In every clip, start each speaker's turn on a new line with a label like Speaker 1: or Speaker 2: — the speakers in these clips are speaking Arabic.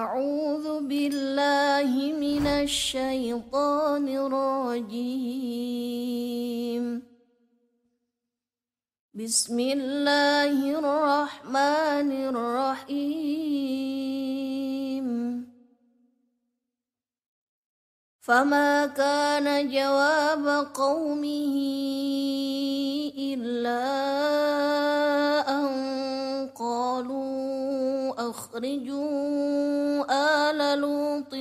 Speaker 1: أعوذ بالله من الشيطان الرجيم بسم الله الرحمن الرحيم فما كان جواب قومه إلا أخرجوا آل لوط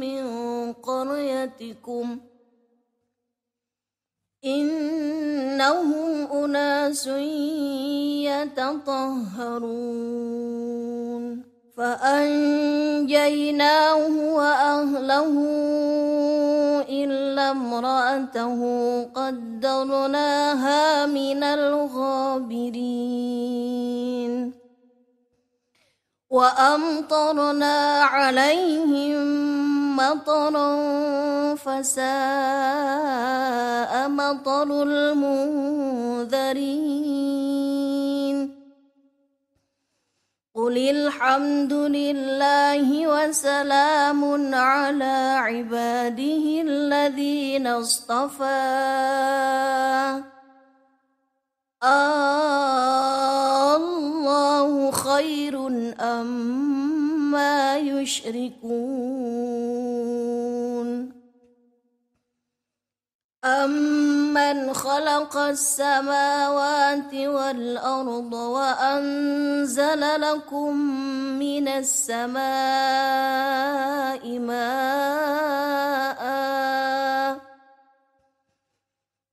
Speaker 1: من قريتكم إنهم أناس يتطهرون فأنجيناه وأهله إلا امرأته قدرناها من الغابرين وأمطرنا عليهم مطرا فساء مطر المنذرين قل الحمد لله وسلام على عباده الذين اصطفى آه، الله خير أما يشركون أمن خلق السماوات والأرض وأنزل لكم من السماء ماءً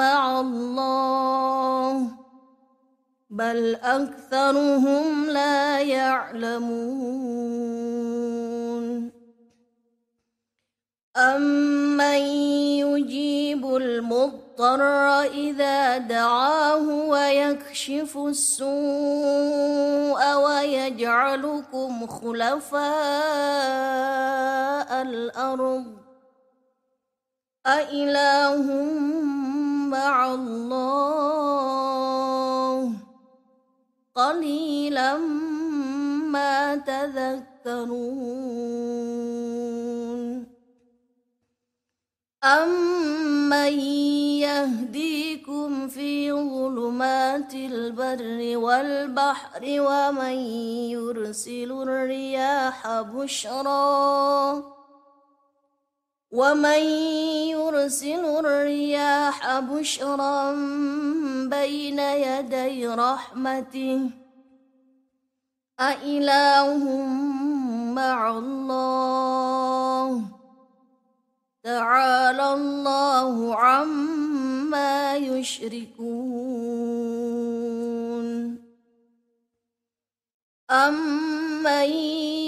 Speaker 1: مع الله بل أكثرهم لا يعلمون أمن يجيب المضطر إذا دعاه ويكشف السوء ويجعلكم خلفاء الأرض أإله مع الله قليلا ما تذكرون أمن يهديكم في ظلمات البر والبحر ومن يرسل الرياح بشراً ومن يرسل الرياح بشرا بين يدي رحمته أإله مع الله تعالى الله عما يشركون أمن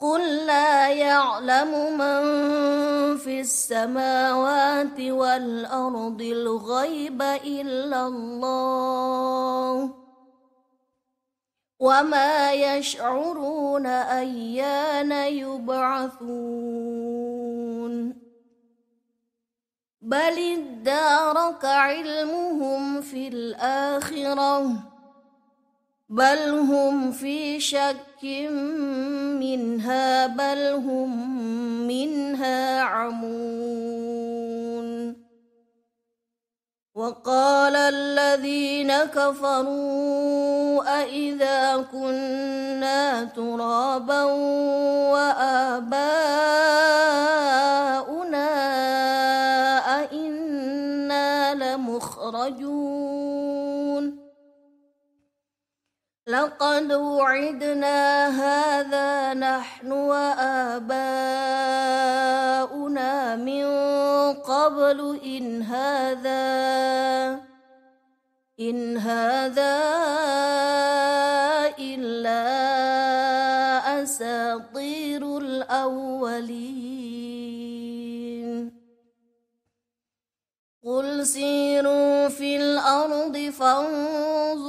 Speaker 1: قل لا يعلم من في السماوات والارض الغيب الا الله وما يشعرون ايان يبعثون بل ادارك علمهم في الاخره بل هم في شك منها بل هم منها عمون وقال الذين كفروا أئذا كنا ترابا وآباؤنا لقد وعدنا هذا نحن واباؤنا من قبل ان هذا ان هذا الا اساطير الاولين قل سيروا في الارض فانظروا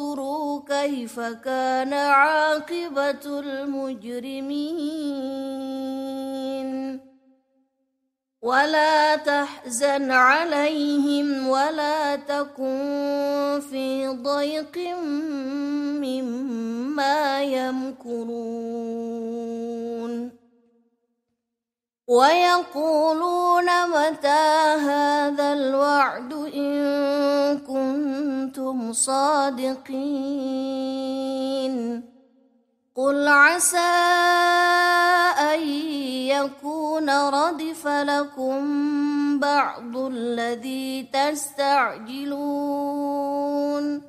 Speaker 1: الله فكان عاقبة المجرمين ولا تحزن عليهم ولا تكن في ضيق مما يمكرون ويقولون متى هذا الوعد إن كنتم صادقين قل عسى أن يكون ردف لكم بعض الذي تستعجلون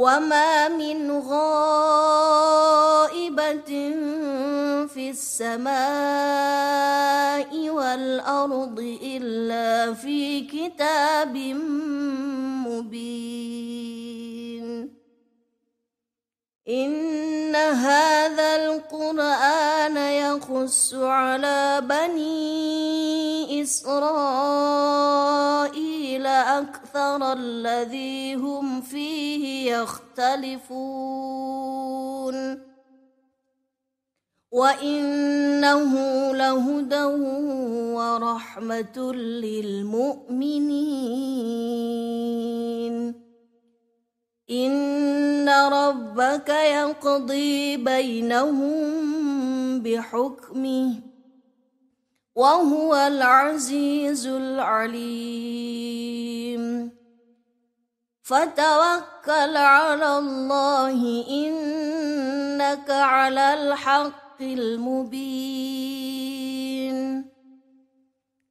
Speaker 1: وما من غائبة في السماء والأرض إلا في كتاب مبين إن هذا القرآن يخص على بني إسرائيل أكثر الذي هم فيه يختلفون وإنه لهدى ورحمة للمؤمنين إن ربك يقضي بينهم بحكمه وهو العزيز العليم فتوكل على الله إنك على الحق المبين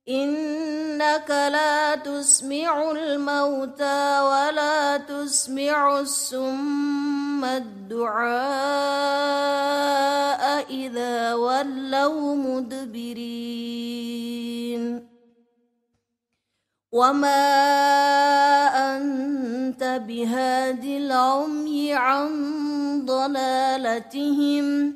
Speaker 1: إن إنك لا تسمع الموتى ولا تسمع السم الدعاء إذا ولوا مدبرين وما أنت بهاد العمي عن ضلالتهم ۖ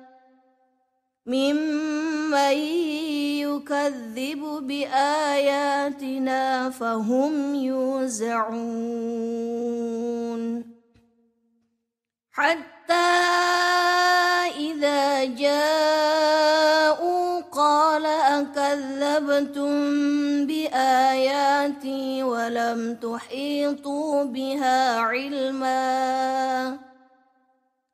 Speaker 1: ممن يكذب باياتنا فهم يوزعون حتى اذا جاءوا قال اكذبتم باياتي ولم تحيطوا بها علما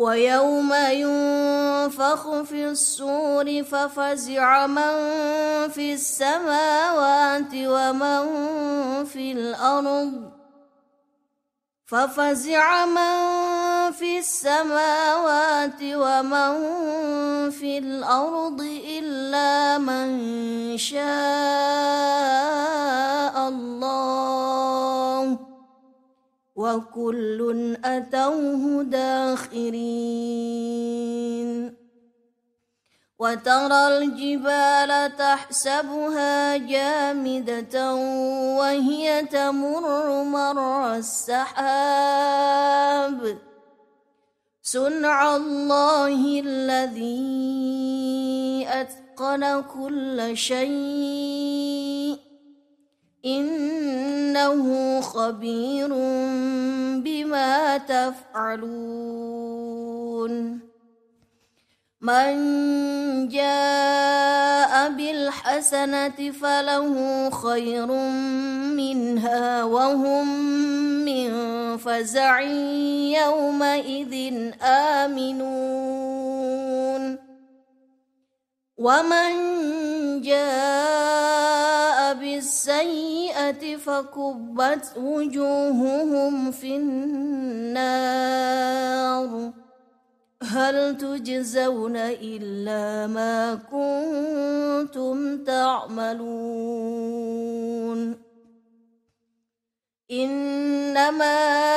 Speaker 1: ويوم ينفخ في الصور ففزع من في السماوات ومن في الارض ففزع من في السماوات ومن في الارض الا من شاء الله وكل أتوه داخرين وترى الجبال تحسبها جامدة وهي تمر مر السحاب سنع الله الذي أتقن كل شيء انه خبير بما تفعلون من جاء بالحسنه فله خير منها وهم من فزع يومئذ امنون ومن جاء السيئة فكبت وجوههم في النار هل تجزون إلا ما كنتم تعملون إنما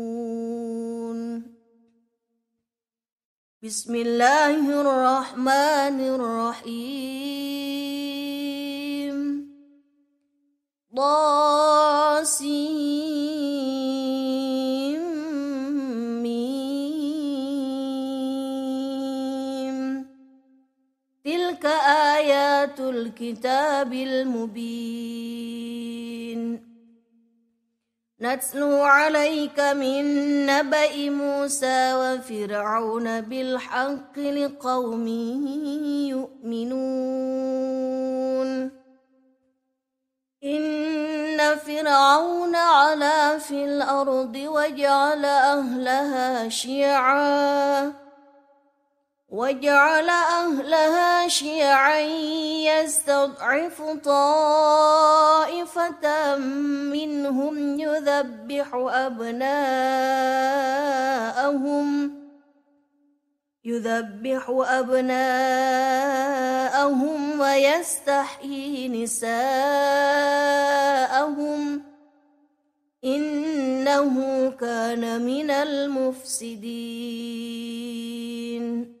Speaker 1: بسم الله الرحمن الرحيم ضاسين تلك آيات الكتاب المبين نتلو عليك من نبأ موسى وفرعون بالحق لقوم يؤمنون إن فرعون علا في الأرض وجعل أهلها شيعاً وجعل أهلها شيعا يستضعف طائفة منهم يذبح أبناءهم يذبح أبناءهم ويستحيي نساءهم إنه كان من المفسدين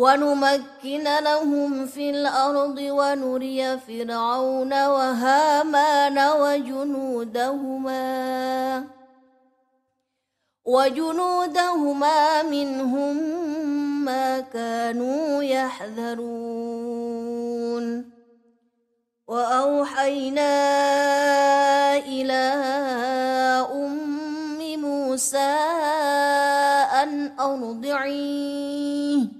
Speaker 1: ونمكن لهم في الأرض ونري فرعون وهامان وجنودهما وجنودهما منهم ما كانوا يحذرون وأوحينا إلى أم موسى أن أرضعيه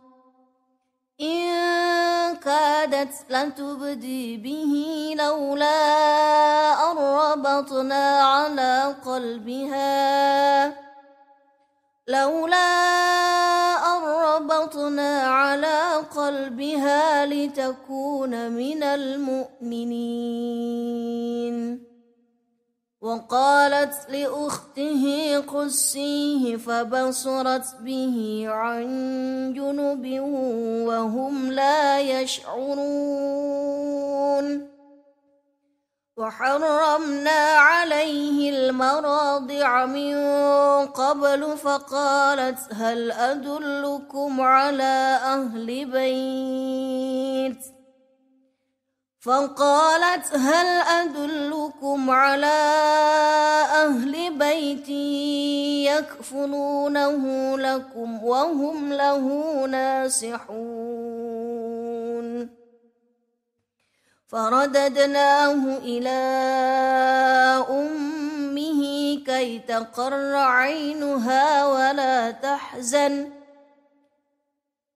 Speaker 1: إن كادت لتبدي به لولا أن ربطنا على قلبها لولا أن ربطنا على قلبها لتكون من المؤمنين وقالت لأخته قسيه فبصرت به عن جنب وهم لا يشعرون وحرمنا عليه المراضع من قبل فقالت هل أدلكم على أهل بيت ؟ فقالت هل أدلكم على أهل بيتي يكفلونه لكم وهم له ناصحون فرددناه إلى أمه كي تقر عينها ولا تحزن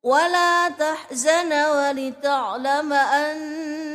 Speaker 1: ولا تحزن ولتعلم أن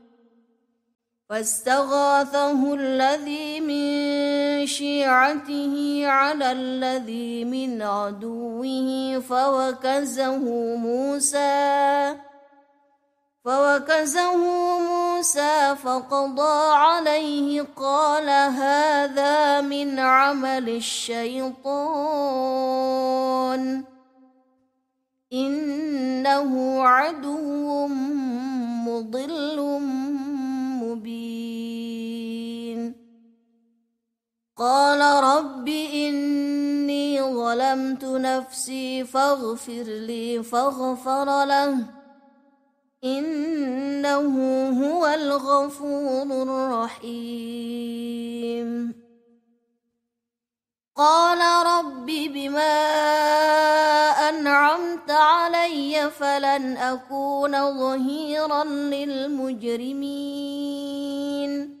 Speaker 1: فاستغاثه الذي من شيعته على الذي من عدوه فوكزه موسى فوكزه موسى فقضى عليه قال هذا من عمل الشيطان إنه عدو مضل قال رب إني ظلمت نفسي فاغفر لي فاغفر له إنه هو الغفور الرحيم قال رب بما أنعمت علي فلن أكون ظهيرا للمجرمين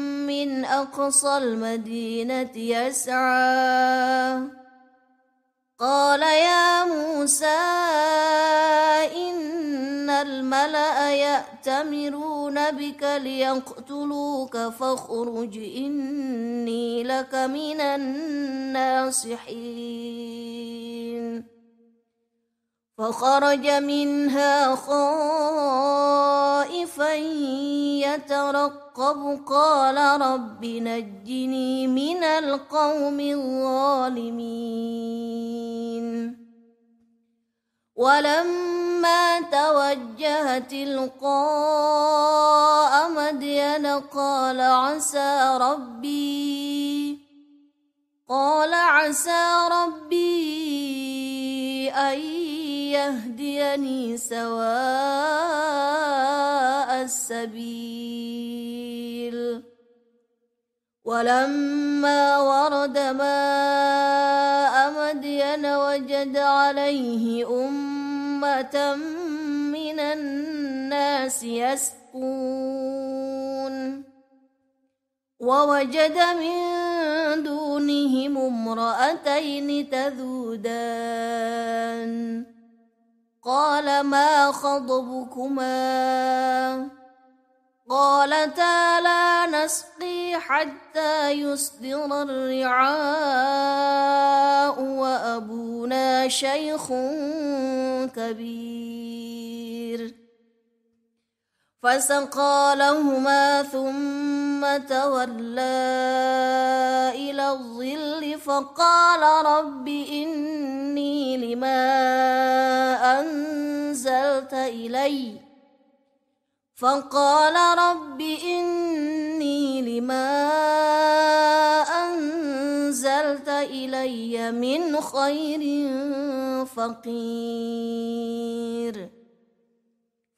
Speaker 1: من أقصى المدينة يسعى قال يا موسى إن الملأ يأتمرون بك ليقتلوك فاخرج إني لك من الناصحين فخرج منها خائفا يترقب قال رب نجني من القوم الظالمين ولما توجه تلقاء مدين قال عسى ربي قال عسى ربي أن يهديني سواء السبيل ولما ورد ماء مدين وجد عليه أمة من الناس يسقون ووجد من دونهم امرأتين تذودان قال ما خضبكما قالتا لا نسقي حتى يصدر الرعاء وأبونا شيخ كبير فسقى لهما ثم ثم تولى إلى الظل فقال رب إني لما أنزلت إلي فقال رب إني لما أنزلت إلي من خير فقير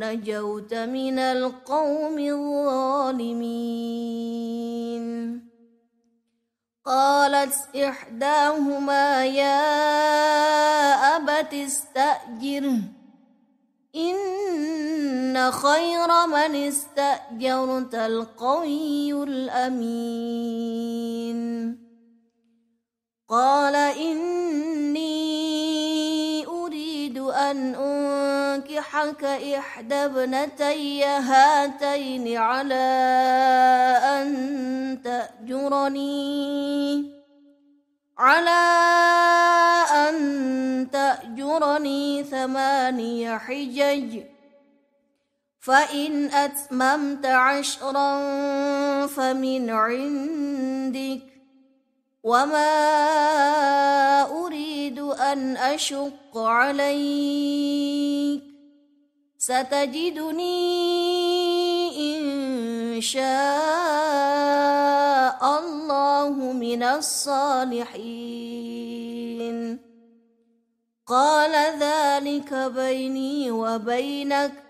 Speaker 1: نجوت من القوم الظالمين قالت إحداهما يا أبت استأجره إن خير من استأجرت القوي الأمين قال إن أن أنكحك إحدى ابنتي هاتين على أن تأجرني على أن تأجرني ثماني حجج فإن أتممت عشرا فمن عندك وما اريد ان اشق عليك ستجدني ان شاء الله من الصالحين قال ذلك بيني وبينك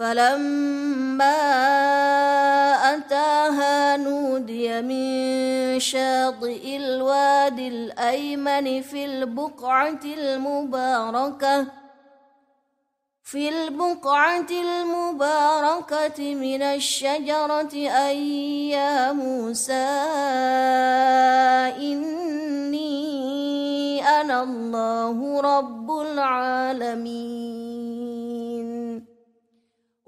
Speaker 1: فلما أتاها نودي من شاطئ الواد الأيمن في البقعة المباركة في البقعة المباركة من الشجرة أي يا موسى إني أنا الله رب العالمين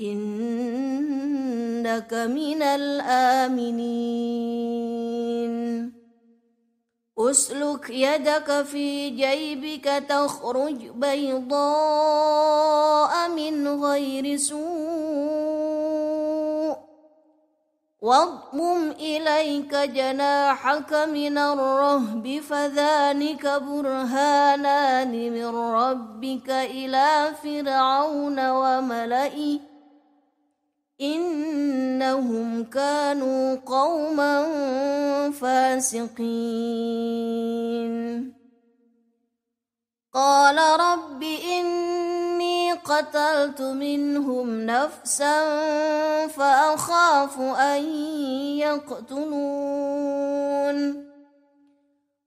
Speaker 1: إنك من الآمنين أسلك يدك في جيبك تخرج بيضاء من غير سوء واضمم إليك جناحك من الرهب فذلك برهانان من ربك إلى فرعون وملئه إنهم كانوا قوما فاسقين قال رب إني قتلت منهم نفسا فأخاف أن يقتلون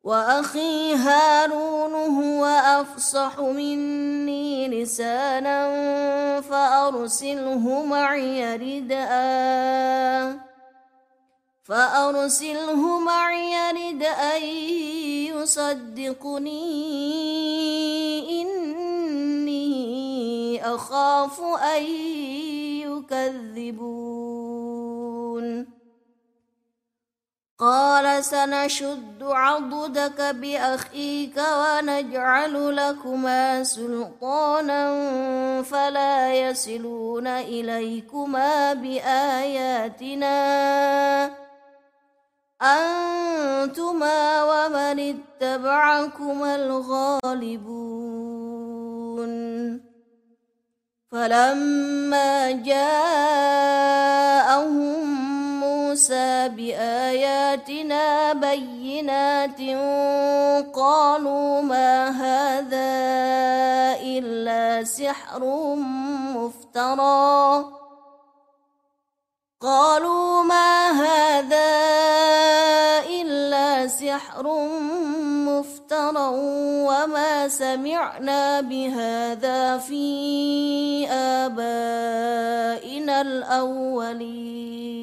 Speaker 1: وأخي هارون هو أفصح مني لسانا فأرسله معي ردءا فأرسله معي ردءا يصدقني إني أخاف أن يكذبون قال سنشد عضدك بأخيك ونجعل لكما سلطانا فلا يصلون إليكما بآياتنا أنتما ومن اتبعكما الغالبون فلما جاءهم موسى بآياتنا بينات قالوا ما هذا إلا سحر مفترى قالوا ما هذا إلا سحر مفترى وما سمعنا بهذا في آبائنا الأولين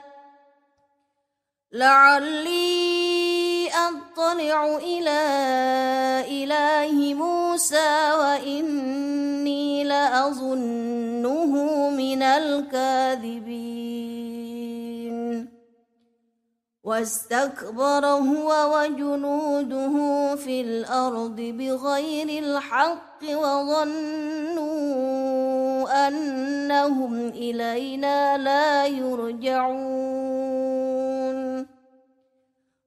Speaker 1: لعلي أطلع إلى إله موسى وإني لأظنه من الكاذبين واستكبر هو وجنوده في الأرض بغير الحق وظنوا أنهم إلينا لا يرجعون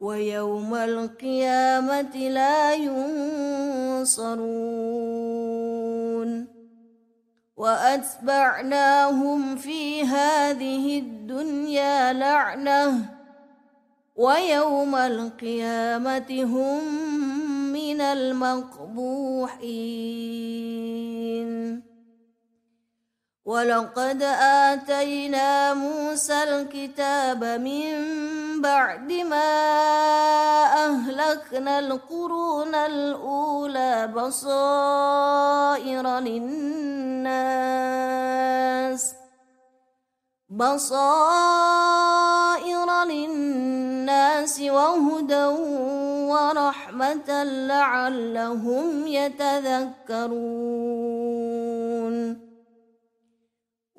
Speaker 1: ويوم القيامة لا ينصرون وأتبعناهم في هذه الدنيا لعنة ويوم القيامة هم من المقبوحين ولقد آتينا موسى الكتاب من بعد ما أهلكنا القرون الأولى بصائر للناس بصائر للناس وهدى ورحمة لعلهم يتذكرون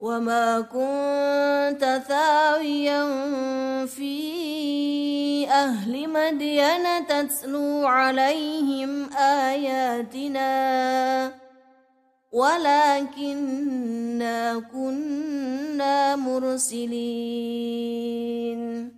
Speaker 1: وما كنت ثاويا في أهل مدين تتلو عليهم آياتنا ولكنا كنا مرسلين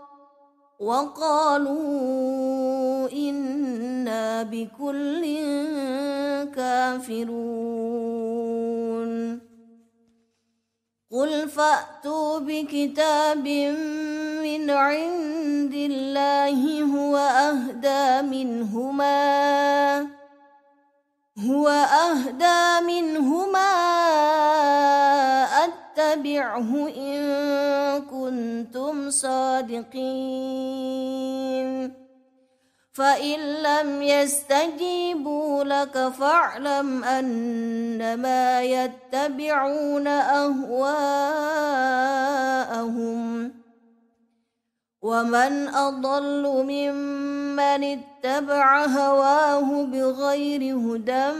Speaker 1: وقالوا انا بكل كافرون قل فاتوا بكتاب من عند الله هو اهدى منهما هو اهدى منهما أت فاتبعه إن كنتم صادقين فإن لم يستجيبوا لك فاعلم أنما يتبعون أهواءهم ومن أضل ممن اتبع هواه بغير هدى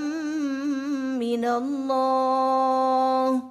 Speaker 1: من الله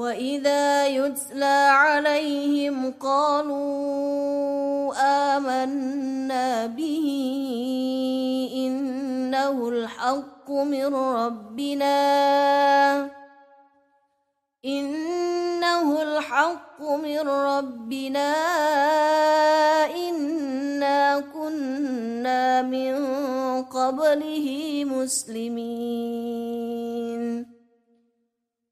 Speaker 1: وإذا يتلى عليهم قالوا آمنا به إنه الحق من ربنا إنه الحق من ربنا إنا كنا من قبله مسلمين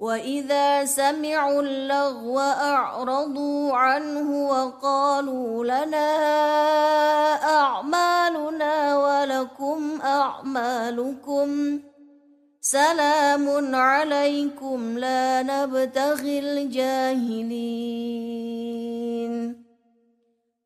Speaker 1: وإذا سمعوا اللغو أعرضوا عنه وقالوا لنا أعمالنا ولكم أعمالكم سلام عليكم لا نبتغي الجاهلين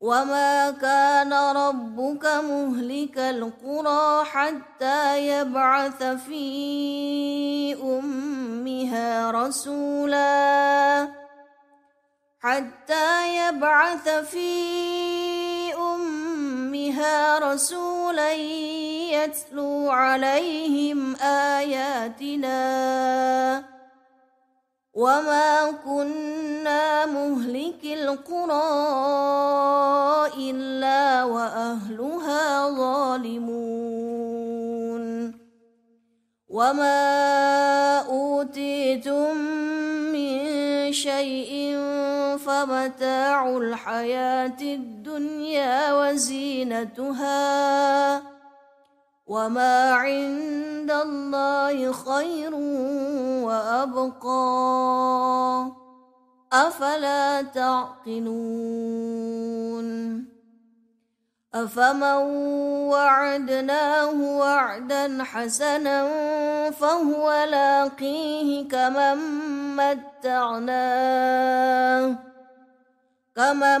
Speaker 1: وما كان ربك مهلك القرى حتى يبعث في امها رسولا حتى يبعث في امها رسولا يتلو عليهم اياتنا وما كنا مهلك القرى إلا وأهلها ظالمون وما أوتيتم من شيء فمتاع الحياة الدنيا وزينتها وما عند الله خير وابقى افلا تعقلون افمن وعدناه وعدا حسنا فهو لاقيه كمن متعناه كمن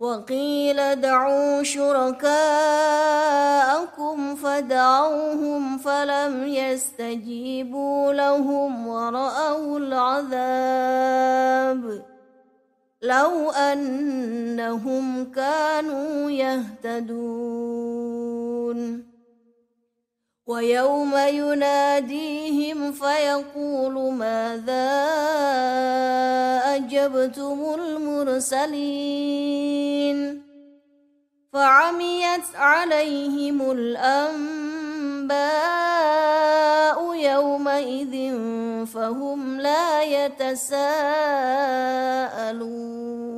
Speaker 1: وقيل دعوا شركاءكم فدعوهم فلم يستجيبوا لهم ورأوا العذاب لو أنهم كانوا يهتدون ويوم يناديهم فيقول ماذا أجبتم المرسلين فعميت عليهم الأنباء يومئذ فهم لا يتساءلون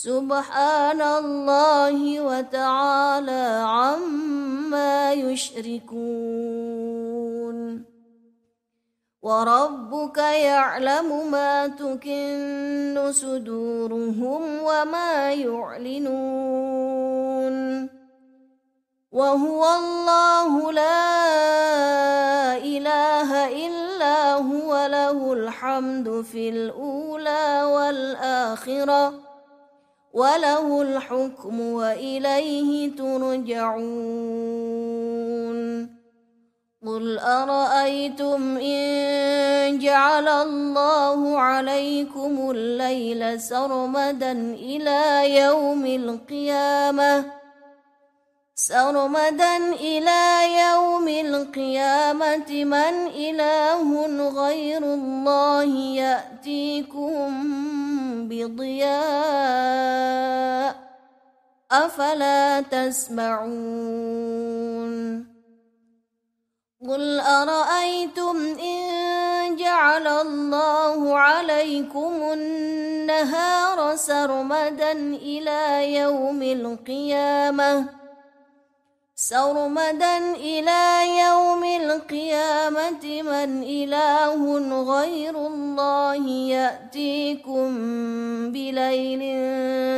Speaker 1: سبحان الله وتعالى عما يشركون وربك يعلم ما تكن صدورهم وما يعلنون وهو الله لا اله الا هو له الحمد في الاولى والاخره وله الحكم وإليه ترجعون قل أرأيتم إن جعل الله عليكم الليل سرمدا إلى يوم القيامة سرمدا إلى يوم القيامة من إله غير الله يأتيكم بضياء أفلا تسمعون قل أرأيتم إن جعل الله عليكم النهار سرمدا إلى يوم القيامة سرمدا إلى يوم القيامة من إله غير الله يأتيكم بليل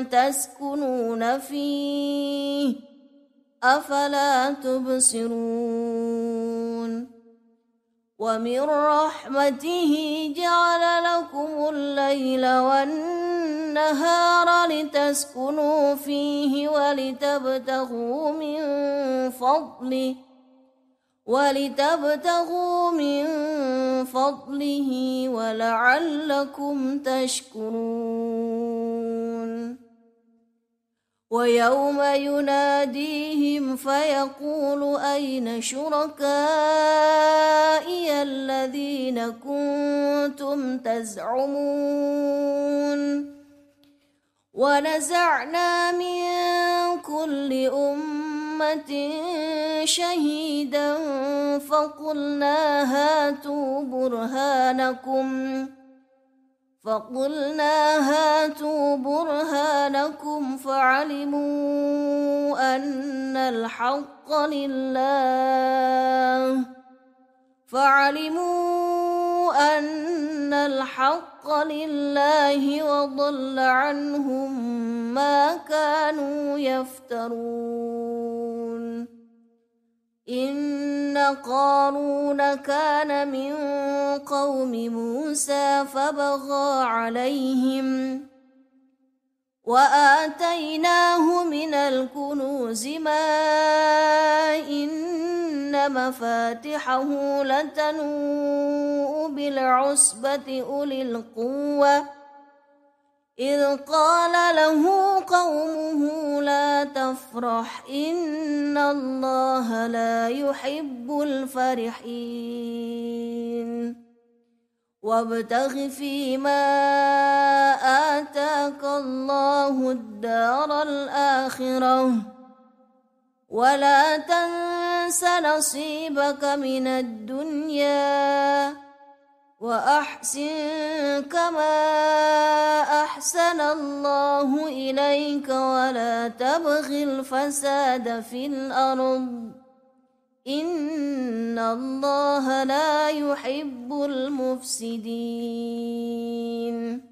Speaker 1: تسكنون فيه أفلا تبصرون ومن رحمته جعل لكم الليل والنهار النهار لتسكنوا فيه ولتبتغوا من فضله ولتبتغوا من فضله ولعلكم تشكرون ويوم يناديهم فيقول أين شركائي الذين كنتم تزعمون ونزعنا من كل أمة شهيدا فقلنا هاتوا برهانكم فقلنا هاتوا برهانكم فعلموا أن الحق لله فعلموا أن الحق الحق لله وضل عنهم ما كانوا يفترون إن قارون كان من قوم موسى فبغى عليهم وآتيناه من الكنوز ما إن إن مفاتحه لتنوء بالعصبة أولي القوة إذ قال له قومه لا تفرح إن الله لا يحب الفرحين وابتغ فيما آتاك الله الدار الآخرة ولا تنسى تنس نصيبك من الدنيا وأحسن كما أحسن الله إليك ولا تبغ الفساد في الأرض إن الله لا يحب المفسدين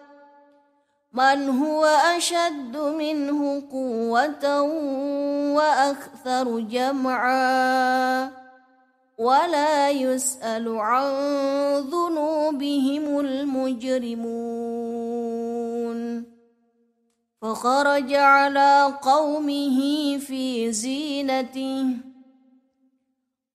Speaker 1: من هو أشد منه قوة وأكثر جمعا ولا يسأل عن ذنوبهم المجرمون فخرج على قومه في زينته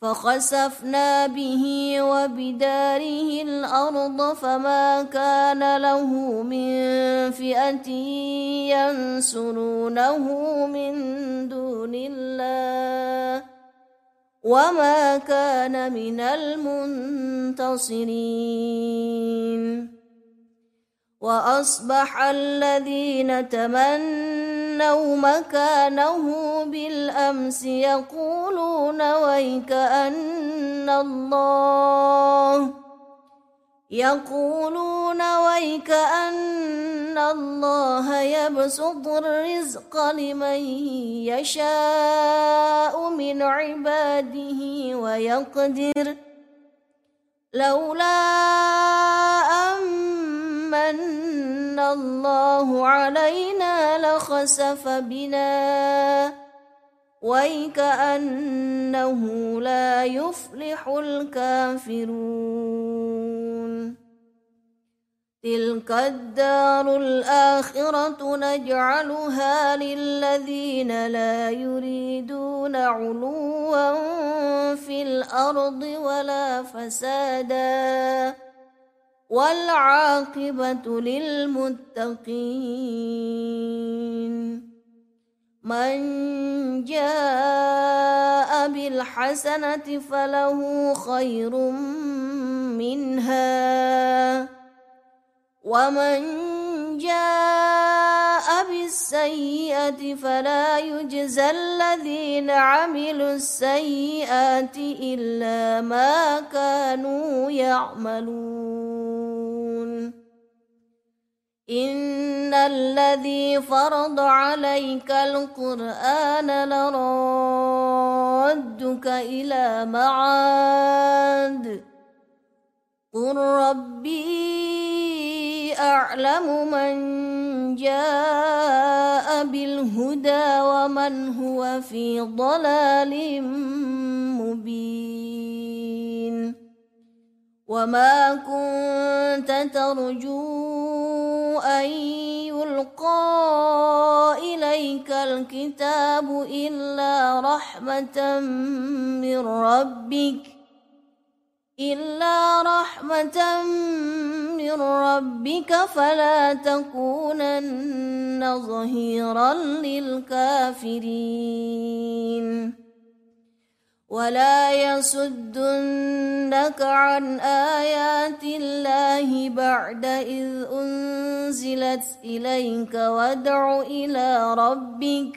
Speaker 1: فخسفنا به وبداره الأرض فما كان له من فئة ينصرونه من دون الله وما كان من المنتصرين وأصبح الذين تمنوا تولوا مكانه بالأمس يقولون ويك أن الله يقولون ويك أن الله يبسط الرزق لمن يشاء من عباده ويقدر لولا أمن أَنْزَلَ اللَّهُ عَلَيْنَا لَخَسَفَ بِنَا وَيْكَأَنَّهُ لَا يُفْلِحُ الْكَافِرُونَ تِلْكَ الدَّارُ الْآخِرَةُ نَجْعَلُهَا لِلَّذِينَ لَا يُرِيدُونَ عُلُوًّا فِي الْأَرْضِ وَلَا فَسَادًا والعاقبة للمتقين من جاء بالحسنة فله خير منها ومن جاء بالسيئة فلا يجزى الذين عملوا السيئات إلا ما كانوا يعملون إن الذي فرض عليك القرآن لردك إلى معاد قل ربي أعلم من جاء بالهدى ومن هو في ضلال مبين وما كنت ترجو أن يلقى إليك الكتاب إلا رحمة من ربك ۖ إلا رحمة من ربك فلا تكونن ظهيرا للكافرين ولا يصدنك عن آيات الله بعد إذ أنزلت إليك وادع إلى ربك ۖ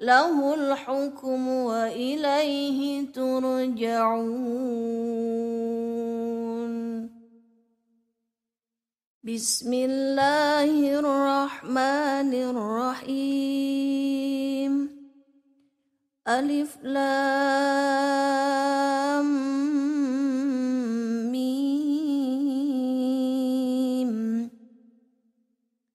Speaker 1: له الحكم وإليه ترجعون بسم الله الرحمن الرحيم ألف لام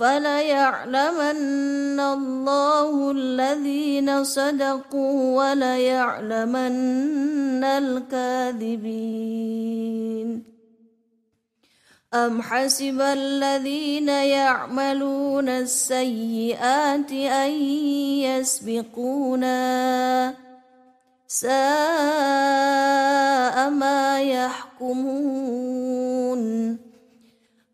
Speaker 1: فليعلمن الله الذين صدقوا وليعلمن الكاذبين أم حسب الذين يعملون السيئات أن يسبقونا ساء ما يحكمون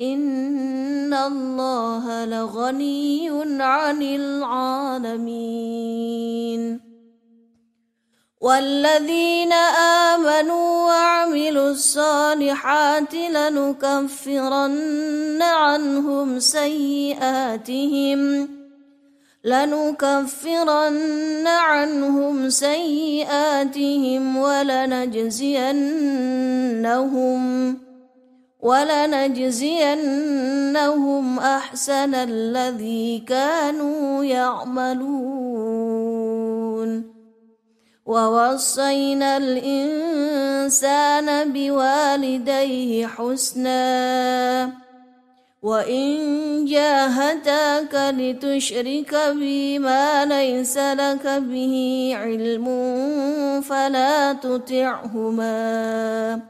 Speaker 1: إن الله لغني عن العالمين والذين آمنوا وعملوا الصالحات لنكفرن عنهم سيئاتهم لنكفرن عنهم سيئاتهم ولنجزينهم ولنجزينهم احسن الذي كانوا يعملون ووصينا الانسان بوالديه حسنا وان جاهداك لتشرك بي ما ليس لك به علم فلا تطعهما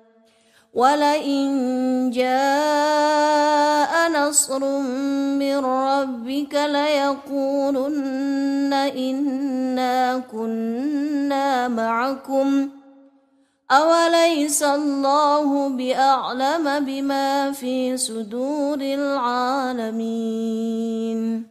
Speaker 1: ولئن جاء نصر من ربك ليقولن إنا كنا معكم أوليس الله بأعلم بما في صدور العالمين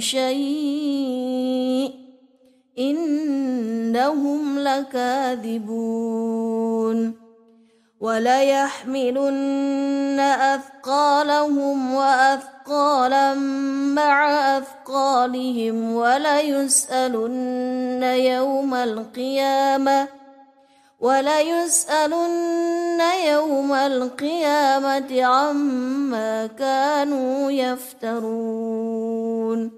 Speaker 1: شيء إنهم لكاذبون وليحملن أثقالهم وأثقالا مع أثقالهم وليسألن يوم القيامة وليسألن يوم القيامة عما كانوا يفترون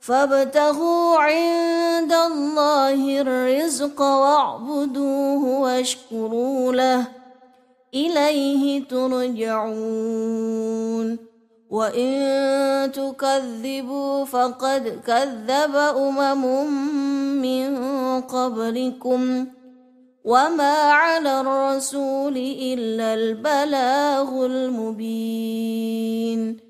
Speaker 1: فابتغوا عند الله الرزق واعبدوه واشكروا له إليه ترجعون وإن تكذبوا فقد كذب أمم من قبلكم وما على الرسول إلا البلاغ المبين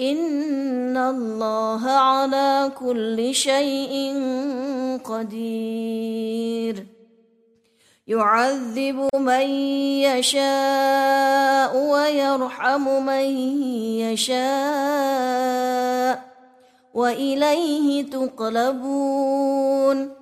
Speaker 1: ان الله على كل شيء قدير يعذب من يشاء ويرحم من يشاء واليه تقلبون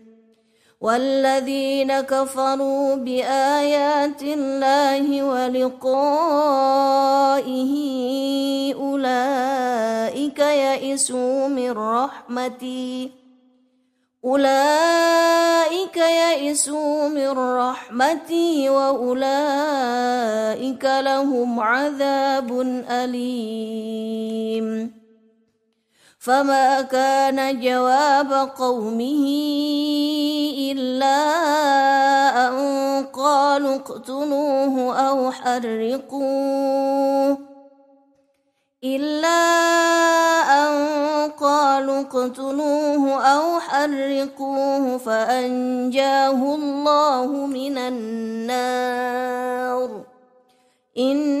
Speaker 1: والذين كفروا بآيات الله ولقائه أولئك يئسوا من رحمتي أولئك يئسوا من رحمتي وأولئك لهم عذاب أليم فما كان جواب قومه الا ان قالوا اقتلوه او حرقوه إلا أن قالوا اقتلوه أو حرقوه فأنجاه الله من النار إن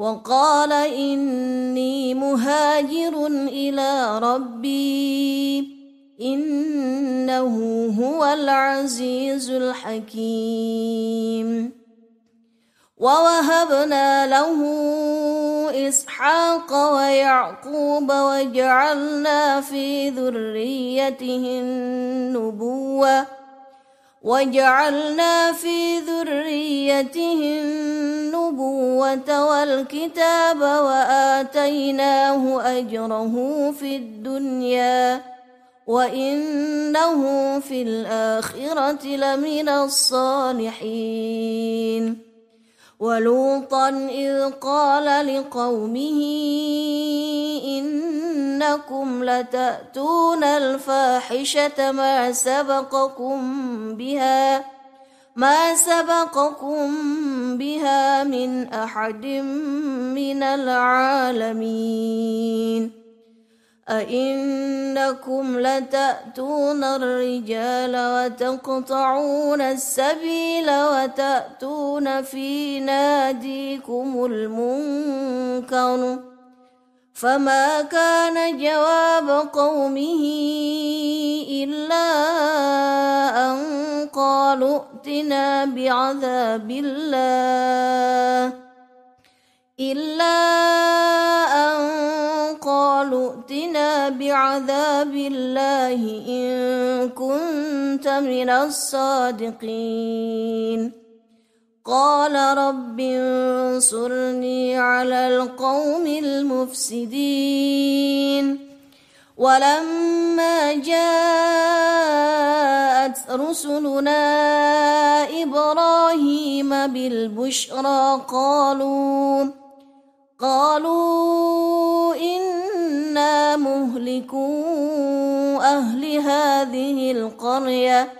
Speaker 1: وقال إني مهاجر إلى ربي إنه هو العزيز الحكيم ووهبنا له إسحاق ويعقوب وجعلنا في ذريته النبوة وجعلنا في ذريته النبوة والكتاب وآتيناه أجره في الدنيا وإنه في الآخرة لمن الصالحين ولوطا إذ قال لقومه إنكم لتأتون الفاحشة ما سبقكم بها ما سبقكم بها من أحد من العالمين أئنكم لتأتون الرجال وتقطعون السبيل وتأتون في ناديكم المنكر فما كان جواب قومه إلا أن قالوا ائتنا بعذاب الله إلا أن قالوا ائتنا بعذاب الله إن كنت من الصادقين قال رب انصرني على القوم المفسدين ولما جاءت رسلنا إبراهيم بالبشرى قالوا قالوا إنا مهلكو أهل هذه القرية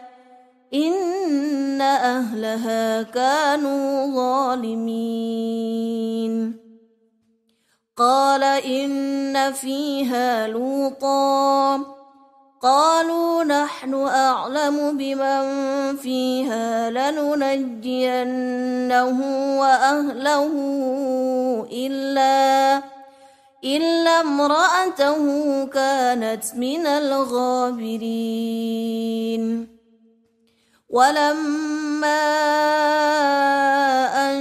Speaker 1: إن أهلها كانوا ظالمين قال إن فيها لوطاً قالوا نحن أعلم بمن فيها لننجينه وأهله إلا إلا امرأته كانت من الغابرين ولما أن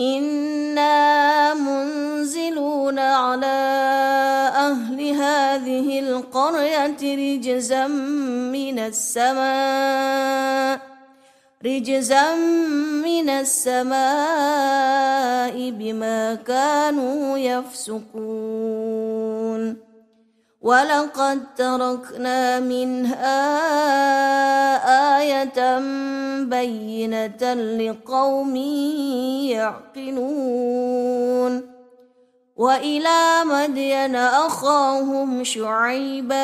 Speaker 1: إنا منزلون على أهل هذه القرية رجزا من السماء رجزا من السماء بما كانوا يفسقون ولقد تركنا منها آية بينة لقوم يعقلون وإلى مدين أخاهم شعيبا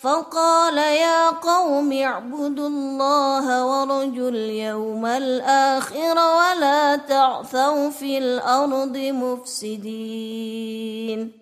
Speaker 1: فقال يا قوم اعبدوا الله ورجوا اليوم الآخر ولا تعثوا في الأرض مفسدين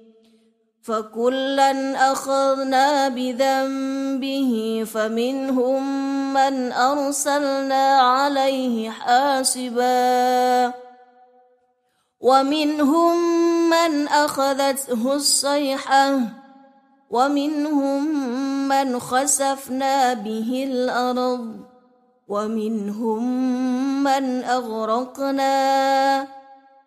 Speaker 1: فكلا اخذنا بذنبه فمنهم من ارسلنا عليه حاسبا ومنهم من اخذته الصيحه ومنهم من خسفنا به الارض ومنهم من اغرقنا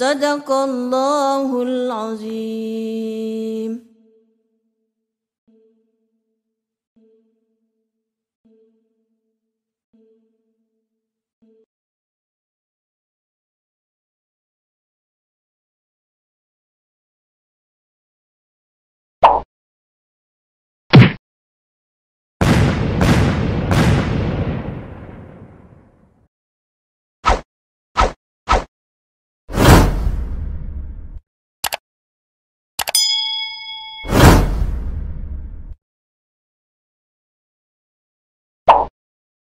Speaker 1: صدق الله العظيم